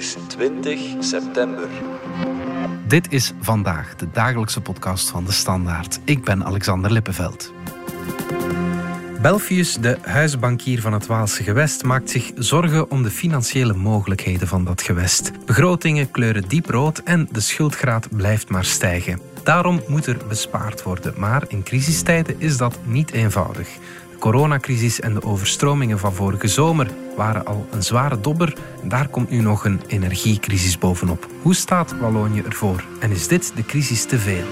is 20 september. Dit is vandaag de dagelijkse podcast van de Standaard. Ik ben Alexander Lippenveld. Belfius, de huisbankier van het Waalse gewest, maakt zich zorgen om de financiële mogelijkheden van dat gewest. Begrotingen kleuren diep rood en de schuldgraad blijft maar stijgen. Daarom moet er bespaard worden, maar in crisistijden is dat niet eenvoudig coronacrisis en de overstromingen van vorige zomer waren al een zware dobber. En daar komt nu nog een energiecrisis bovenop. Hoe staat Wallonië ervoor? En is dit de crisis te veel?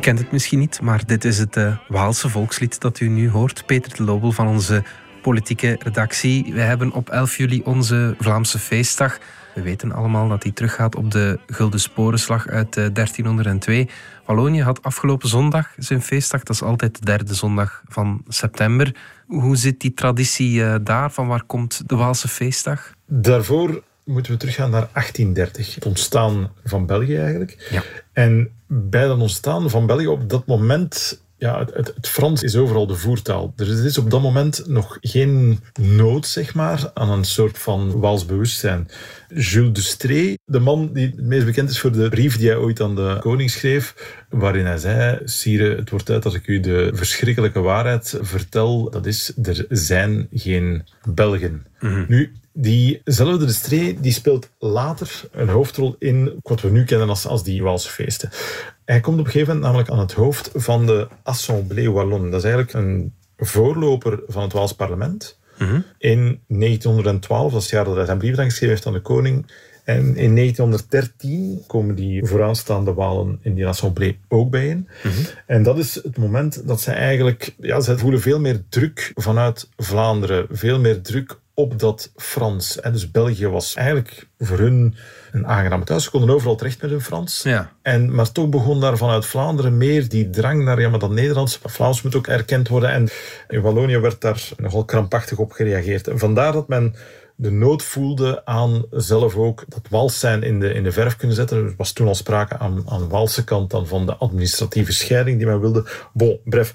Kent het misschien niet, maar dit is het uh, Waalse volkslied dat u nu hoort. Peter de Lobel van onze politieke redactie. We hebben op 11 juli onze Vlaamse feestdag. We weten allemaal dat die teruggaat op de Gulden Sporenslag uit 1302. Eh, Wallonië had afgelopen zondag zijn feestdag. Dat is altijd de derde zondag van september. Hoe zit die traditie uh, daar? Van waar komt de Waalse feestdag? Daarvoor moeten we teruggaan naar 1830. Het ontstaan van België eigenlijk. Ja. En bij dat ontstaan van België op dat moment ja, het, het, het, Frans is overal de voertaal. Er is op dat moment nog geen nood, zeg maar, aan een soort van Waals bewustzijn. Jules de Stree, de man die het meest bekend is voor de brief die hij ooit aan de koning schreef, waarin hij zei, Sire, het wordt uit als ik u de verschrikkelijke waarheid vertel, dat is, er zijn geen Belgen. Mhm. Nu, Diezelfde de Stree die speelt later een hoofdrol in wat we nu kennen als, als die Waalse feesten. Hij komt op een gegeven moment namelijk aan het hoofd van de Assemblée Wallonne. Dat is eigenlijk een voorloper van het Waals parlement. Mhm. In 1912, dat is het jaar dat hij zijn brief geschreven heeft aan de koning. En in 1913 komen die vooraanstaande Walen in die assemblée ook bijeen. Mm En dat is het moment dat zij eigenlijk... Ja, zij voelen veel meer druk vanuit Vlaanderen. Veel meer druk op dat Frans. Dus België was eigenlijk voor hun een aangename thuis. Ze konden overal terecht met hun Frans. Ja. En, maar toch begon daar vanuit Vlaanderen meer die drang naar ja, maar dat Nederlands, Vlaams moet ook erkend worden. En in Wallonië werd daar nogal krampachtig op gereageerd. En vandaar dat men de nood voelde aan zelf ook dat wals zijn in de, in de verf kunnen zetten. Er was toen al sprake aan, aan Walse kant dan van de administratieve scheiding die men wilde. Bon, bref.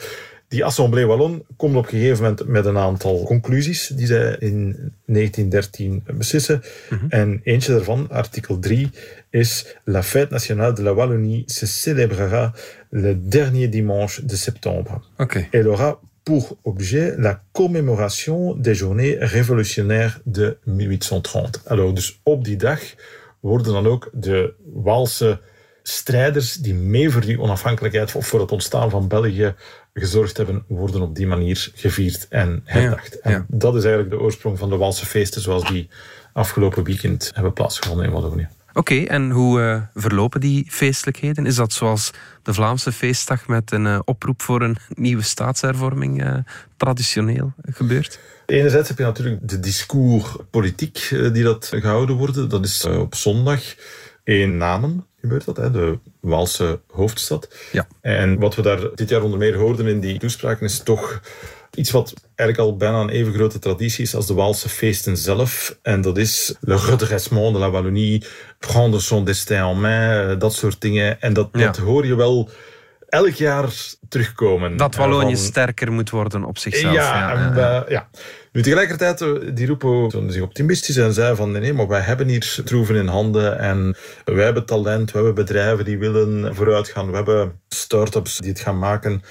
Die Assemblée Wallonne komt op een gegeven moment met een aantal conclusies die zij in 1913 beslissen. Mhm. En eentje daarvan, artikel 3, is La fête nationale de la Wallonie se célébrera le dernier dimanche de septembre. Okay. Elle aura pour objet la commémoration des journées révolutionnaires de 1830. Alors, dus op die dag worden dan ook de Waalse strijders die mee voor die onafhankelijkheid of voor het ontstaan van België gezorgd hebben, worden op die manier gevierd en herdacht. En dat is eigenlijk de oorsprong van de Waalse feesten zoals die afgelopen weekend hebben plaatsgevonden in Wallonië. Oké, en hoe uh, verlopen die feestelijkheden? Is dat zoals de Vlaamse feestdag met een uh, oproep voor een nieuwe staatshervorming uh, traditioneel gebeurt? Enerzijds heb je natuurlijk de discours politiek die dat gehouden wordt. Dat is op zondag in Namen gebeurt dat, hè, de Waalse hoofdstad. Ja. En wat we daar dit jaar onder meer hoorden in die toespraken is toch iets wat eigenlijk al bijna een even grote traditie is als de Waalse feesten zelf. En dat is le redressement de la Wallonie, prendre son destin en main, dat soort dingen. En dat, dat hoor je wel elk jaar terugkomen. Dat Wallonië sterker moet worden op zichzelf. Ja, ja. ja. Nu tegelijkertijd, eh, die roepen zich optimistisch en zei van nee, maar wij hebben hier troeven in handen en wij hebben talent, we hebben bedrijven die willen vooruitgaan, we hebben start-ups die het gaan maken.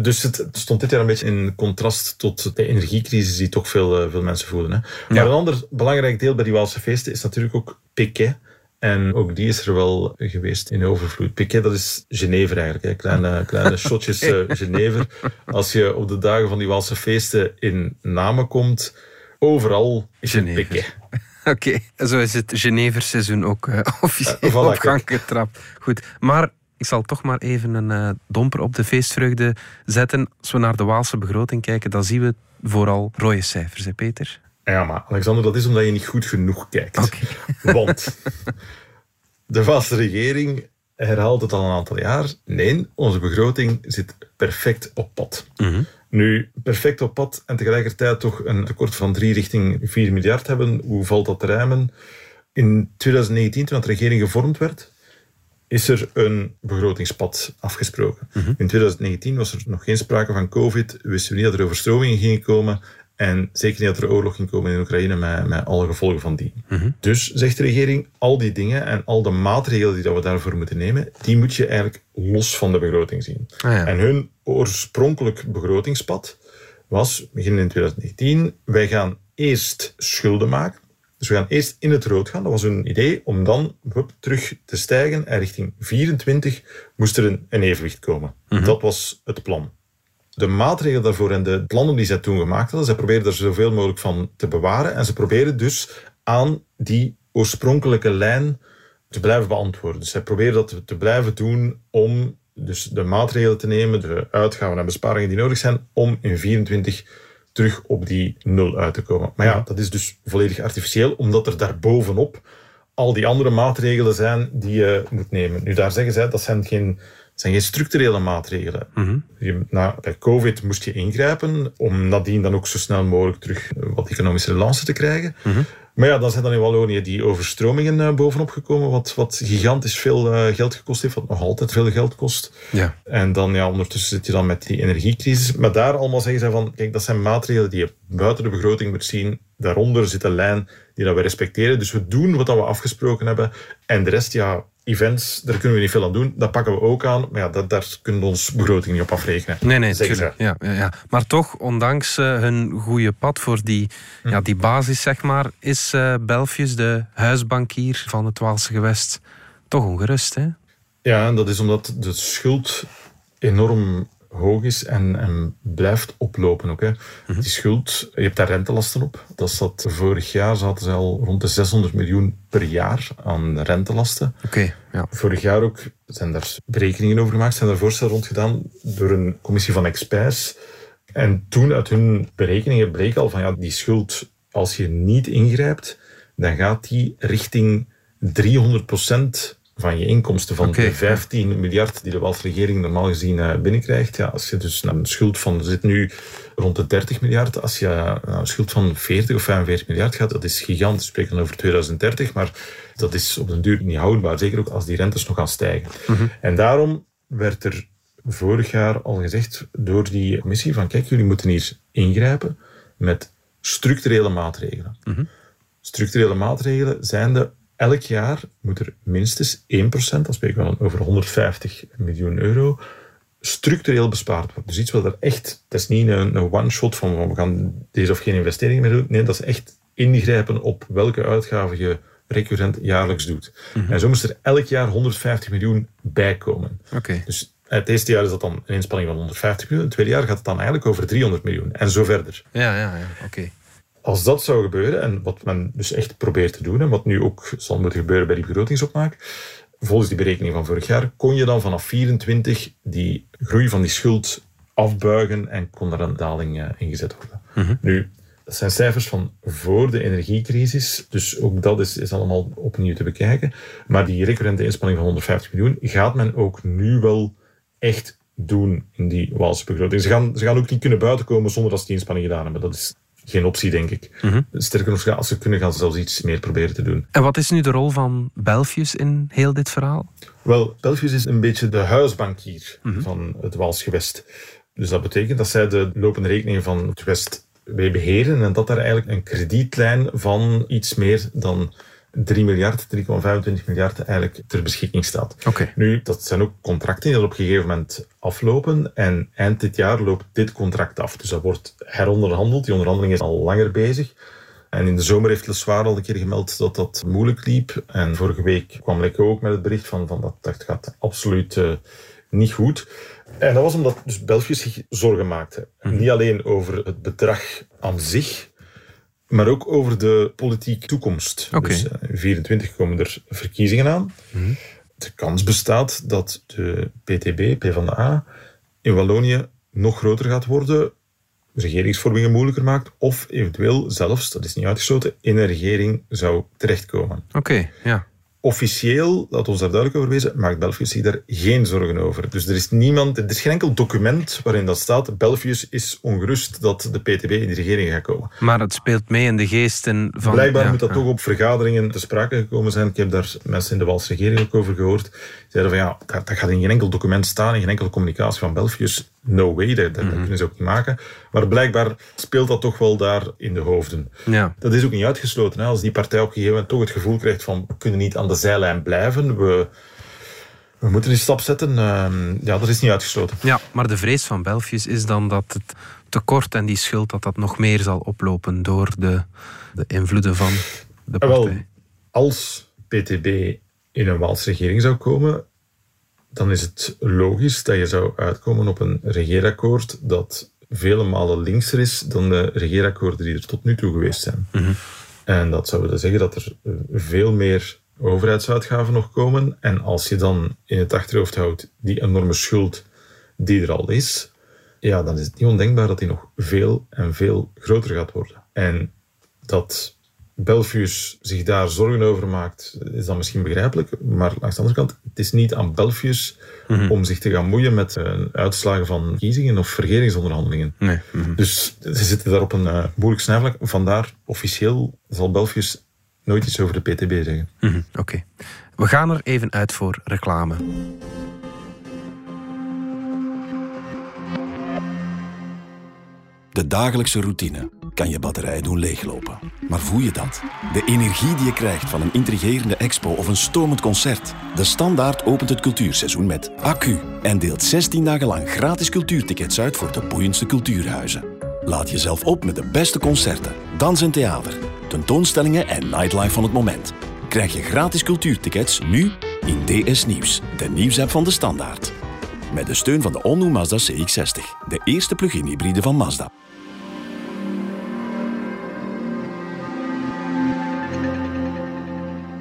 Dus het stond dit jaar een beetje in contrast tot de energiecrisis die toch veel, eh, veel mensen voelen. Hè. Maar een ander belangrijk deel bij die Waalse feesten is natuurlijk ook Piquet. En ook die is er wel geweest in overvloed. Piquet, dat is Genever eigenlijk. Hè. Kleine, kleine shotjes uh, Genever. Als je op de dagen van die Waalse feesten in Namen komt, overal is het Piquet. Oké, zo is het Geneverseizoen ook uh, officieel uh, voilà, op gang getrapt. Goed, maar Ik zal toch maar even een domper op de feestvreugde zetten. Als we naar de Waalse begroting kijken, dan zien we vooral rode cijfers, hè Peter? Ja, maar Alexander, dat is omdat je niet goed genoeg kijkt. Want de Waalse regering herhaalt het al een aantal jaar. Nee, onze begroting zit perfect op pad. Mhm. Nu, perfect op pad en tegelijkertijd toch een tekort van 3 richting 4 miljard hebben. Hoe valt dat te rijmen? In 2019, toen de regering gevormd werd, is er een begrotingspad afgesproken. Mhm. In 2019 was er nog geen sprake van COVID. Wisten we niet dat er overstromingen gingen komen. En zeker niet dat er oorlog ging komen in Oekraïne met, met alle gevolgen van die. Mhm. Dus zegt de regering, al die dingen en al de maatregelen die dat we daarvoor moeten nemen, die moet je eigenlijk los van de begroting zien. Ah, en hun oorspronkelijk begrotingspad was, begin in 2019, wij gaan eerst schulden maken. Dus we gaan eerst in het rood gaan. Dat was hun idee om dan hup, terug te stijgen. En richting 24 moest er een, een evenwicht komen. Mhm. Dat was het plan de maatregelen daarvoor en de plannen die zij toen gemaakt hadden, ze probeerden er zoveel mogelijk van te bewaren. En ze probeerden dus aan die oorspronkelijke lijn te blijven beantwoorden. Dus zij probeerden dat te blijven doen om dus de maatregelen te nemen, de uitgaven en besparingen die nodig zijn, om in 24 terug op die nul uit te komen. Maar ja, dat is dus volledig artificieel, omdat er daarbovenop al die andere maatregelen zijn die je moet nemen. Nu, daar zeggen zij, dat zijn geen zijn geen structurele maatregelen. Mm na, bij COVID moest je ingrijpen om nadien dan ook zo snel mogelijk terug wat economische relance te krijgen. Mhm. Maar ja, dan zijn dan in Wallonië die overstromingen uh, bovenop gekomen, wat, wat gigantisch veel uh, geld gekost heeft, wat nog altijd veel geld kost. Ja. En dan ja, ondertussen zit je dan met die energiecrisis. Maar daar allemaal zeggen ze van, kijk, dat zijn maatregelen die je buiten de begroting moet zien. Daaronder zit een lijn die dat we respecteren. Dus we doen wat we afgesproken hebben. En de rest, ja, events, daar kunnen we niet veel aan doen. Dat pakken we ook aan. Maar ja, dat, daar kunnen we ons begroting niet op afrekenen. Nee, nee, zeker. Ja, ja, ja. Maar toch, ondanks uh, hun goede pad voor die, hm. ja, die basis, zeg maar, is uh, Belfius, de huisbankier van het Waalse gewest, toch ongerust, hè? Ja, en dat is omdat de schuld enorm hoog is en, en blijft oplopen ook. Hè. Mhm. Die schuld, je hebt daar rentelasten op. Dat zat, vorig jaar zaten ze al rond de 600 miljoen per jaar aan rentelasten. Oké. ja. Vorig jaar ook zijn daar berekeningen over gemaakt, zijn er voorstellen rond gedaan door een commissie van experts. En toen uit hun berekeningen bleek al van ja, die schuld, als je niet ingrijpt, dan gaat die richting 300 procent van je inkomsten van de 15 miljard die de Waalse regering normaal gezien uh, binnenkrijgt. Ja, als je dus naar een schuld van, zit nu rond de 30 miljard. Als je naar een schuld van 40 of 45 miljard gaat, dat is gigantisch. We spreken over 2030, maar dat is op den duur niet houdbaar. Zeker ook als die rentes nog gaan stijgen. Mhm. En daarom werd er vorig jaar al gezegd door die commissie van kijk, jullie moeten hier ingrijpen met structurele maatregelen. Mhm. Structurele maatregelen zijn de elk jaar moet er minstens 1%, dan spreken we over 150 miljoen euro, structureel bespaard worden. Dus iets wat er echt, dat is niet een, een one-shot van we gaan deze of geen investering meer doen. Nee, dat is echt ingrijpen op welke uitgaven je recurrent jaarlijks doet. Mhm. En zo moest er elk jaar 150 miljoen bijkomen. Okay. Dus het eerste jaar is dat dan een inspanning van 150 miljoen. Het tweede jaar gaat het dan eigenlijk over 300 miljoen. En zo verder. Ja, ja, ja. oké. Als dat zou gebeuren, en wat men dus echt probeert te doen, en wat nu ook zal moeten gebeuren bij die begrotingsopmaak, volgens die berekening van vorig jaar, kon je dan vanaf 24 die groei van die schuld afbuigen en kon er een daling uh, ingezet worden. Mhm. Nu, dat zijn cijfers van voor de energiecrisis, dus ook dat is, is allemaal opnieuw te bekijken. Maar die recurrente inspanning van 150 miljoen gaat men ook nu wel echt doen in die Waalse begroting. Ze gaan, ze gaan ook niet kunnen buitenkomen zonder dat ze die inspanning gedaan hebben. Dat is geen optie, denk ik. Mm Sterker nog, als ze kunnen, gaan ze zelfs iets meer proberen te doen. En wat is nu de rol van Belfius in heel dit verhaal? Wel, Belfius is een beetje de huisbankier mhm. van het Waals gewest. Dus dat betekent dat zij de lopende rekeningen van het West beheren en dat daar eigenlijk een kredietlijn van iets meer dan 3 miljard, 3,25 miljard eigenlijk ter beschikking staat. Okay. Nu, dat zijn ook contracten die op een gegeven moment aflopen en eind dit jaar loopt dit contract af. Dus dat wordt heronderhandeld. Die onderhandeling is al langer bezig. En in de zomer heeft Leswaar al een keer gemeld dat dat moeilijk liep. En vorige week kwam Lekke ook met het bericht van, van dat, dat gaat absoluut uh, niet goed. En dat was omdat dus België zich zorgen maakte. Mhm. Niet alleen over het bedrag aan zich, maar ook over de politieke toekomst. Okay. Dus uh, in 24 komen er verkiezingen aan. Mhm. de kans bestaat dat de PTB, PvdA, in Wallonië nog groter gaat worden, regeringsvormingen moeilijker maakt, of eventueel zelfs, dat is niet uitgesloten, in een regering zou terechtkomen. Oké, ja officieel, laat ons daar duidelijk over wezen, maakt Belfius zich daar geen zorgen over. Dus er is niemand, er is geen enkel document waarin dat staat. Belfius is ongerust dat de PTB in de regering gaat komen. Maar het speelt mee in de geesten van. Blijkbaar moet dat toch op vergaderingen te sprake gekomen zijn. Ik heb daar mensen in de Walse regering ook over gehoord. Die zeiden van ja, dat, dat gaat in geen enkel document staan, in geen enkele communicatie van Belfius no way, dat, dat, mhm. kunnen ze ook niet maken. Maar blijkbaar speelt dat toch wel daar in de hoofden. Ja. Dat is ook niet uitgesloten. Hè. Als die partij op een gegeven moment toch het gevoel krijgt van we kunnen niet aan de zijlijn blijven, we, we moeten die stap zetten. Uh, ja, dat is niet uitgesloten. Ja, maar de vrees van Belfius is dan dat het tekort en die schuld dat dat nog meer zal oplopen door de, de invloeden van de partij. Wel, als PTB in een Waalse regering zou komen, dan is het logisch dat je zou uitkomen op een regeerakkoord dat vele malen linkser is dan de regeerakkoorden die er tot nu toe geweest zijn. Mhm. En dat zou willen zeggen dat er veel meer overheidsuitgaven nog komen. En als je dan in het achterhoofd houdt die enorme schuld die er al is, ja, dan is het niet ondenkbaar dat die nog veel en veel groter gaat worden. En dat Belfius zich daar zorgen over maakt, is dan misschien begrijpelijk. Maar langs de andere kant, het is niet aan Belfius mhm. om zich te gaan moeien met uh, uitslagen van verkiezingen of regeringsonderhandelingen. Nee. Mhm. Dus ze zitten daar op een uh, moeilijk snijvlak. Vandaar, officieel zal Belfius nooit iets over de PTB zeggen. Mhm. Oké. We gaan er even uit voor reclame. De dagelijkse routine kan je batterij doen leeglopen. Maar voel je dat? De energie die je krijgt van een intrigerende expo of een stormend concert. De Standaard opent het cultuurseizoen met accu en deelt 16 dagen lang gratis cultuurtickets uit voor de boeiendste cultuurhuizen. Laat jezelf op met de beste concerten, dans en theater, tentoonstellingen en nightlife van het moment. Krijg je gratis cultuurtickets nu in DS Nieuws, de nieuwsapp van de Standaard. Met de steun van de all Mazda CX-60, de eerste plug-in hybride van Mazda.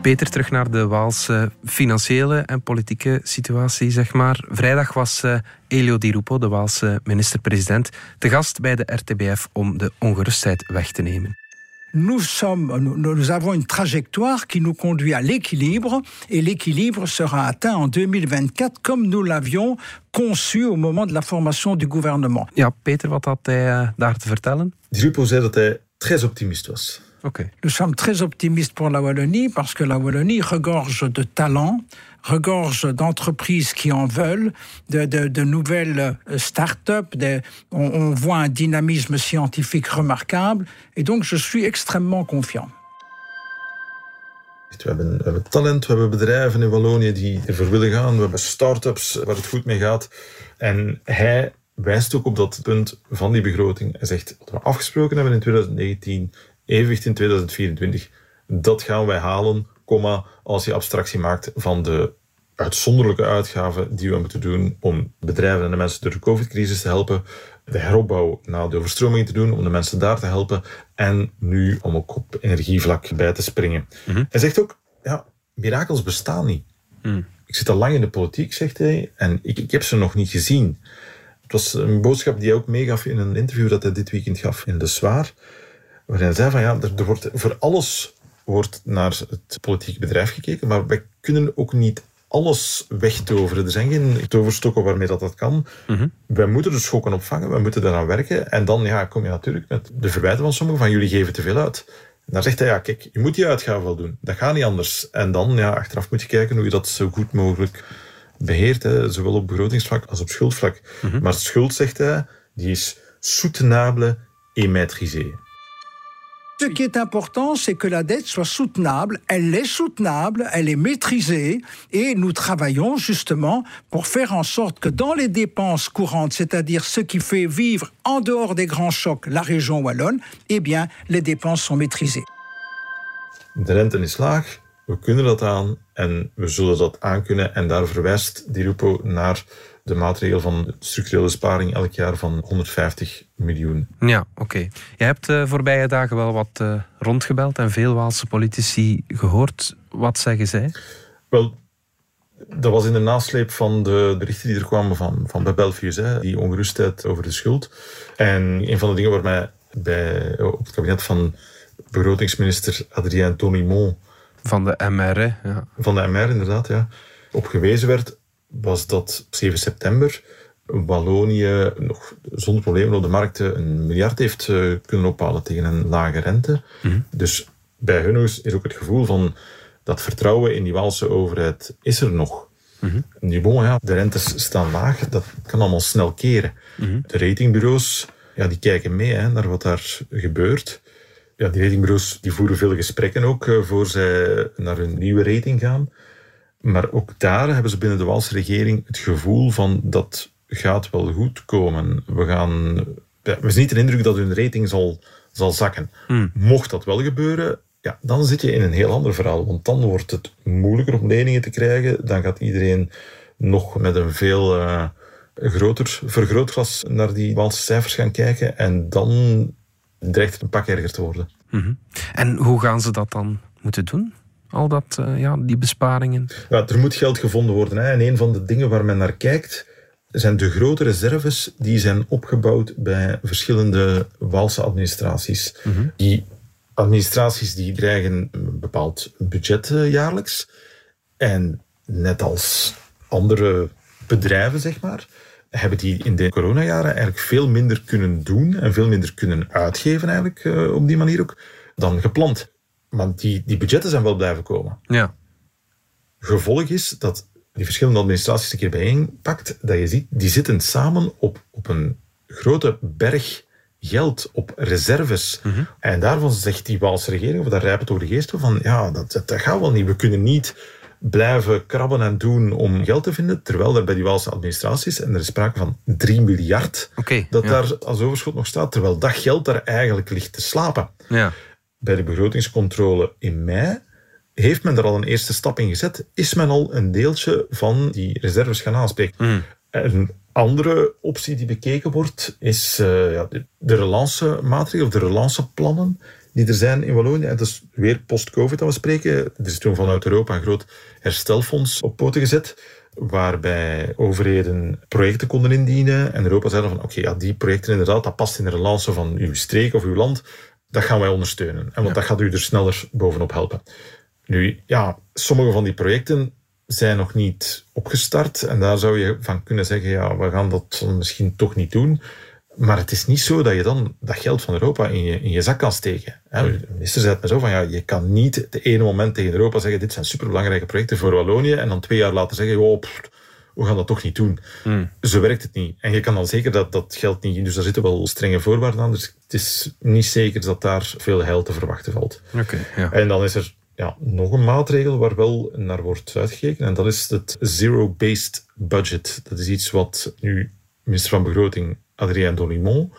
Peter, terug naar de Waalse financiële en politieke situatie, zeg maar. Vrijdag was uh, Elio Di Rupo, de Waalse minister-president, te gast bij de RTBF om de ongerustheid weg te nemen. Nous, sommes, nous avons une trajectoire qui nous conduit à l'équilibre et l'équilibre sera atteint en 2024 comme nous l'avions conçu au moment de la formation du gouvernement. Ja, Peter, wat had hij uh, daar te vertellen? Di Rupo zei dat hij très optimist was. Nous sommes très optimistes pour la Wallonie parce que la Wallonie regorge de talents, regorge d'entreprises qui en veulent, de, de, de nouvelles euh, start-up. On, on, voit un dynamisme scientifique remarquable. Et donc, je suis extrêmement confiant. We hebben, we hebben talent, we hebben bedrijven in Wallonië die ervoor willen gaan. We hebben start-ups waar het goed mee gaat. En hij wijst ook op dat punt van die begroting. Hij zegt, wat we afgesproken hebben in 2019 evenwicht in 2024, dat gaan wij halen, comma, als je abstractie maakt van de uitzonderlijke uitgaven die we moeten doen om bedrijven en de mensen door de COVID-crisis te helpen, de heropbouw na de overstroming te doen, om de mensen daar te helpen en nu om ook op energievlak bij te springen. Mhm. Hij zegt ook, ja, mirakels bestaan niet. Mhm. Ik zit al lang in de politiek, zegt hij, en ik, ik heb ze nog niet gezien. Het was een boodschap die hij ook meegaf in een interview dat hij dit weekend gaf in De Zwaar waarin hij zei van ja, er, wordt voor alles wordt naar het politieke bedrijf gekeken, maar wij kunnen ook niet alles wegtoveren. Er zijn geen toverstokken waarmee dat, dat kan. Mhm. Wij moeten de schokken opvangen, wij moeten daaraan werken. En dan ja, kom je natuurlijk met de verwijten van sommigen van jullie geven te veel uit. En dan zegt hij, ja kijk, je moet die uitgaven wel doen. Dat gaat niet anders. En dan, ja, achteraf moet je kijken hoe je dat zo goed mogelijk beheert. Hè, zowel op begrotingsvlak als op schuldvlak. Mhm. Maar schuld, zegt hij, die is soutenable et maîtrisée. Ce qui est important, c'est que la dette soit soutenable. Elle est soutenable, elle est maîtrisée, et nous travaillons justement pour faire en sorte que dans les dépenses courantes, c'est-à-dire ce qui fait vivre en dehors des grands chocs la région wallonne, eh bien, les dépenses sont maîtrisées. De rente is laag, we kunnen dat aan en we zullen dat aankunnen. En daar verwijst naar de maatregel van structurele sparing elk jaar van 150 miljoen. Ja, oké. Je hebt de voorbije dagen wel wat uh, rondgebeld en veel Waalse politici gehoord. Wat zeggen zij? Wel, Dat was in de nasleep van de berichten die er kwamen van, van bij Belfius, hè, die ongerustheid over de schuld. En een van de dingen waar mij bij, op het kabinet van begrotingsminister Adrien Tonimont van de MR, ja. Van de MR, inderdaad, ja. Op gewezen werd, was dat 7 september Wallonië nog zonder problemen op de markten een miljard heeft eh, kunnen ophalen tegen een lage rente. Mhm. Dus bij hun is ook het gevoel van dat vertrouwen in die Waalse overheid is er nog. Mm Nu, bon, ja, de rentes staan laag, dat kan allemaal snel keren. Mhm. De ratingbureaus ja, die kijken mee hè, naar wat daar gebeurt. Ja, die ratingbureaus die voeren veel gesprekken ook uh, voor zij naar hun nieuwe rating gaan. Maar ook daar hebben ze binnen de Waalse regering het gevoel van dat gaat wel goed komen. We gaan... Ja, niet de indruk dat hun rating zal, zal zakken. Hmm. Mocht dat wel gebeuren, ja, dan zit je in een heel ander verhaal. Want dan wordt het moeilijker om leningen te krijgen. Dan gaat iedereen nog met een veel uh, groter vergrootglas naar die Waalse cijfers gaan kijken. En dan dreigt het een pak erger te worden. Mhm. En hoe gaan ze dat dan moeten doen? Al dat, uh, ja, die besparingen? Ja, er moet geld gevonden worden. Hè. En een van de dingen waar men naar kijkt, zijn de grote reserves die zijn opgebouwd bij verschillende Waalse administraties. Mhm. Die administraties die krijgen een bepaald budget uh, jaarlijks. En net als andere bedrijven, zeg maar, hebben die in de coronajaren eigenlijk veel minder kunnen doen en veel minder kunnen uitgeven eigenlijk uh, op die manier ook dan gepland. Maar die, die budgetten zijn wel blijven komen. Ja. Gevolg is dat die verschillende administraties een keer bijeenpakt, dat je ziet, die zitten samen op, op een grote berg geld, op reserves. Mhm. En daarvan zegt die Waalse regering, of daar rijpt het over de geest van, ja, dat, dat, dat gaat wel niet. We kunnen niet blijven krabben en doen om geld te vinden, terwijl er bij die Waalse administraties, en er is sprake van 3 miljard, dat daar als overschot nog staat, terwijl dat geld daar eigenlijk ligt te slapen. Ja. Bij de begrotingscontrole in mei heeft men er al een eerste stap in gezet, is men al een deeltje van die reserves gaan aanspreken. Mm. Een andere optie die bekeken wordt, is uh, ja, de, de relance maatregelen of de relance plannen die er zijn in Wallonië. Dat is weer post-COVID dat we spreken. Er is toen vanuit Europa een groot herstelfonds op poten gezet, waarbij overheden projecten konden indienen. En Europa zei dan van, oké, ja, die projecten inderdaad, dat past in de relance van uw streek of uw land. Dat gaan wij ondersteunen. En want dat gaat u er sneller bovenop helpen. Nu, ja, sommige van die projecten zijn nog niet opgestart. En daar zou je van kunnen zeggen, ja, we gaan dat misschien toch niet doen. Maar het is niet zo dat je dan dat geld van Europa in je, in je zak kan steken. De minister zei het me zo van, ja, je kan niet het ene moment tegen Europa zeggen, dit zijn superbelangrijke projecten voor Wallonië, en dan twee jaar later zeggen, oh, we gaan dat toch niet doen. Hmm. Zo werkt het niet. En je kan dan zeker dat dat geld niet... Dus daar zitten wel strenge voorwaarden aan. Dus het is niet zeker dat daar veel heil te verwachten valt. Oké. ja. En dan is er ja, nog een maatregel waar wel naar wordt uitgekeken. En dat is het zero-based budget. Dat is iets wat nu minister van Begroting Adrien Dolimont.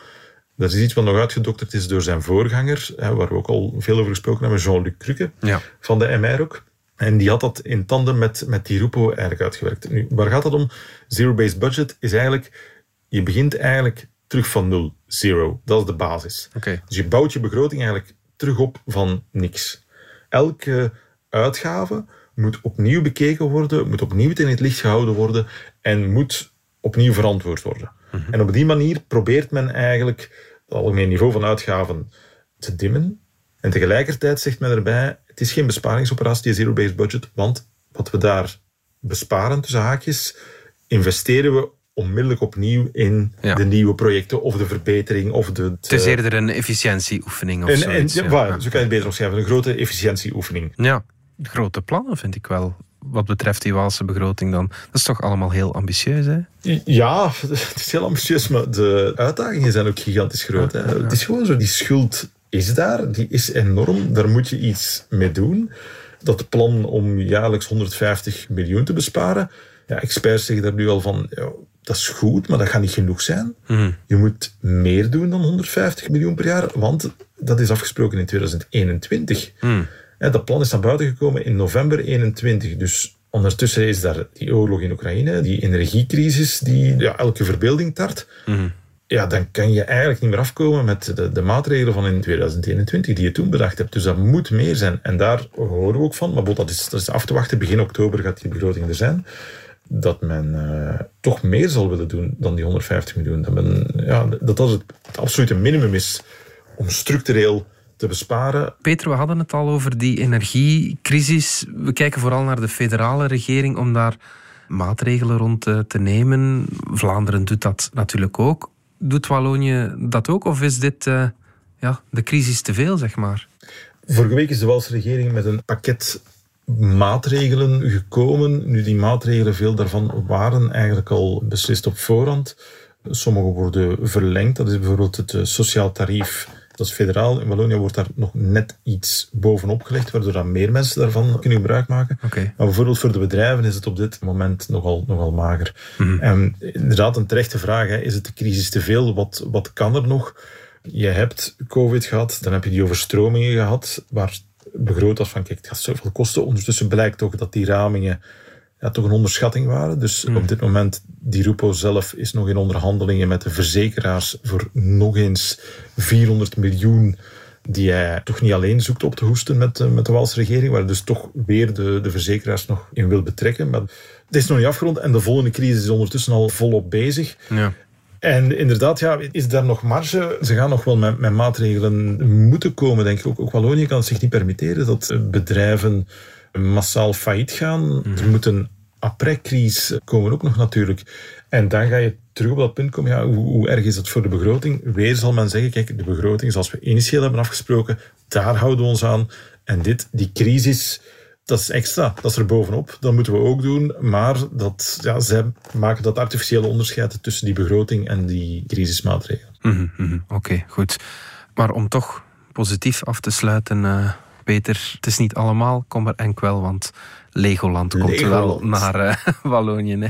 Dat is iets wat nog uitgedokterd is door zijn voorganger, hè, waar we ook al veel over gesproken hebben, Jean-Luc Cruque ja. van de MR ook. En die had dat in tandem met, met die Rupo eigenlijk uitgewerkt. Nu, waar gaat het om? Zero-based budget is eigenlijk, je begint eigenlijk terug van nul, zero. Dat is de basis. Okay. Dus je bouwt je begroting eigenlijk terug op van niks. Elke uitgave moet opnieuw bekeken worden, moet opnieuw in het licht gehouden worden en moet opnieuw verantwoord worden. Mhm. En op die manier probeert men eigenlijk het algemeen niveau van uitgaven te dimmen. En tegelijkertijd zegt men erbij, het is geen besparingsoperatie, die zero-based budget, want wat we daar besparen, tussen haakjes, investeren we onmiddellijk opnieuw in de nieuwe projecten of de verbetering of de... Het is eerder een efficiëntieoefening of en, zoiets. En, ja, Zo kan je het beter omschrijven, een grote efficiëntieoefening. Ja, grote plannen vind ik wel wat betreft die Waalse begroting dan. Dat is toch allemaal heel ambitieus, hè? Ja, het is heel ambitieus, maar de uitdagingen zijn ook gigantisch groot. Hè? Het is gewoon zo, die schuld is daar, die is enorm, daar moet je iets mee doen. Dat plan om jaarlijks 150 miljoen te besparen, ja, experts zeggen daar nu al van, ja, dat is goed, maar dat gaat niet genoeg zijn. Mhm. Je moet meer doen dan 150 miljoen per jaar, want dat is afgesproken in 2021. Mhm. Dat plan is naar buiten gekomen in november 21. Dus ondertussen is daar die oorlog in Oekraïne, die energiecrisis die ja, elke verbeelding tart. Mhm. Ja, dan kan je eigenlijk niet meer afkomen met de, de, maatregelen van in 2021 die je toen bedacht hebt. Dus dat moet meer zijn. En daar horen we ook van. Maar dat is, dat is af te wachten. Begin oktober gaat die begroting er zijn. Dat men uh, toch meer zal willen doen dan die 150 miljoen. Dat men, ja, dat dat het, het absolute minimum is om structureel te besparen. Peter, we hadden het al over die energiecrisis. We kijken vooral naar de federale regering om daar maatregelen rond te, te nemen. Vlaanderen doet dat natuurlijk ook. Doet Wallonië dat ook? Of is dit uh, ja, de crisis te veel, zeg maar? Vorige week is de Walse regering met een pakket maatregelen gekomen. Nu, die maatregelen, veel daarvan waren eigenlijk al beslist op voorhand. Sommige worden verlengd. Dat is bijvoorbeeld het eh, sociaal tarief dat is federaal. In Wallonië wordt daar nog net iets bovenop gelegd, waardoor dan meer mensen daarvan kunnen gebruik maken. Okay. Maar bijvoorbeeld voor de bedrijven is het op dit moment nogal, nogal mager. Mhm. En inderdaad, een terechte vraag. Hè. Is het de crisis te veel? Wat, wat kan er nog? Je hebt COVID gehad, dan heb je die overstromingen gehad, waar begroot was van, kijk, het gaat zoveel kosten. Ondertussen blijkt toch dat die ramingen ja, toch een onderschatting waren. Dus Mm. op dit moment, die Rupo zelf is nog in onderhandelingen met de verzekeraars voor nog eens 400 miljoen die hij toch niet alleen zoekt op te hoesten met, eh, met de Waalse regering, waar dus toch weer de, de verzekeraars nog in wil betrekken. Maar het is nog niet afgerond en de volgende crisis is ondertussen al volop bezig. Ja. En inderdaad, ja, is daar nog marge? Ze gaan nog wel met, met maatregelen moeten komen, denk ik. Ook, ook Wallonië kan het zich niet permitteren dat eh, bedrijven massaal failliet gaan. Er moet een après-crisis komen ook nog natuurlijk. En dan ga je terug op dat punt komen, ja, hoe, hoe, erg is dat voor de begroting? Weer zal men zeggen, kijk, de begroting zoals we initieel hebben afgesproken, daar houden we ons aan. En dit, die crisis, dat is extra, dat is er bovenop. Dat moeten we ook doen, maar dat, ja, zij maken dat artificiële onderscheid tussen die begroting en die crisismaatregelen. Mm -hmm, Oké, okay, goed. Maar om toch positief af te sluiten, uh, Peter, het is niet allemaal kommer en kwel, want Legoland komt Legoland. wel naar uh, Wallonië. Hè?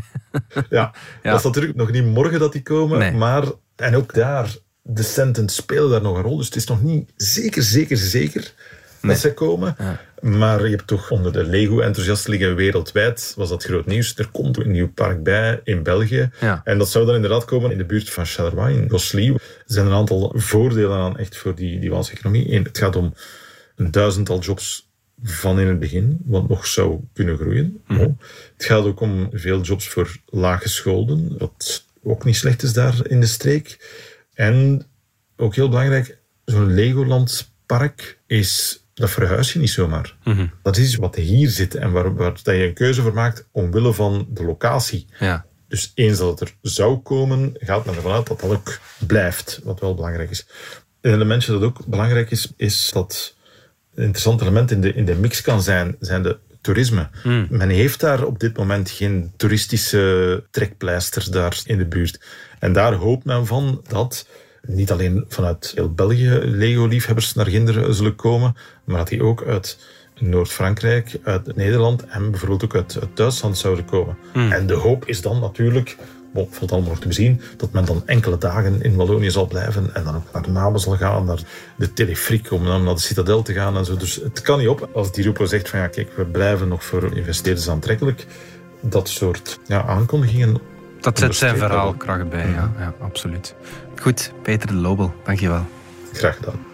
ja, ja, dat is natuurlijk nog niet morgen dat die komen, nee. maar en ook daar, de centen spelen daar nog een rol. Dus het is nog niet zeker, zeker, zeker nee. dat zij komen. Ja. Maar je hebt toch onder de Lego-enthousiastelingen wereldwijd, was dat groot nieuws. Er komt een nieuw park bij in België. Ja. En dat zou dan inderdaad komen in de buurt van Charleroi, in Gosselies. Er zijn een aantal voordelen aan echt voor die, die Waalse economie. Eén, het gaat om een duizendtal jobs van in het begin, wat nog zou kunnen groeien. Mhm. Het gaat ook om veel jobs voor laaggescholden, wat ook niet slecht is daar in de streek. En ook heel belangrijk, zo'n Legoland-park is dat verhuis je niet zomaar. Mhm. Dat is wat hier zit en waar, waar dat je een keuze voor maakt omwille van de locatie. Ja. Dus eens dat het er zou komen, gaat men ervan uit dat dat ook blijft, wat wel belangrijk is. Een elementje dat ook belangrijk is, is dat een interessant element in de, in de mix kan zijn, zijn de toerisme. Mm. Men heeft daar op dit moment geen toeristische trekpleisters daar in de buurt. En daar hoopt men van dat niet alleen vanuit heel België Lego-liefhebbers naar Ginder zullen komen, maar dat die ook uit Noord-Frankrijk, uit Nederland en bijvoorbeeld ook uit, uit Duitsland zouden komen. Mm. En de hoop is dan natuurlijk, bon, valt allemaal nog te bezien, dat men dan enkele dagen in Wallonië zal blijven en dan ook naar Namen zal gaan, naar de Telefriek, om dan naar de Citadel te gaan en zo. Dus het kan niet op als die Rupo zegt van ja, kijk, we blijven nog voor investeerders aantrekkelijk. Dat soort ja, aankondigingen dat zet zijn onderstreept verhaalkracht bij, ja, ja, absoluut. Goed, Peter de Lobel, dankjewel. Graag gedaan.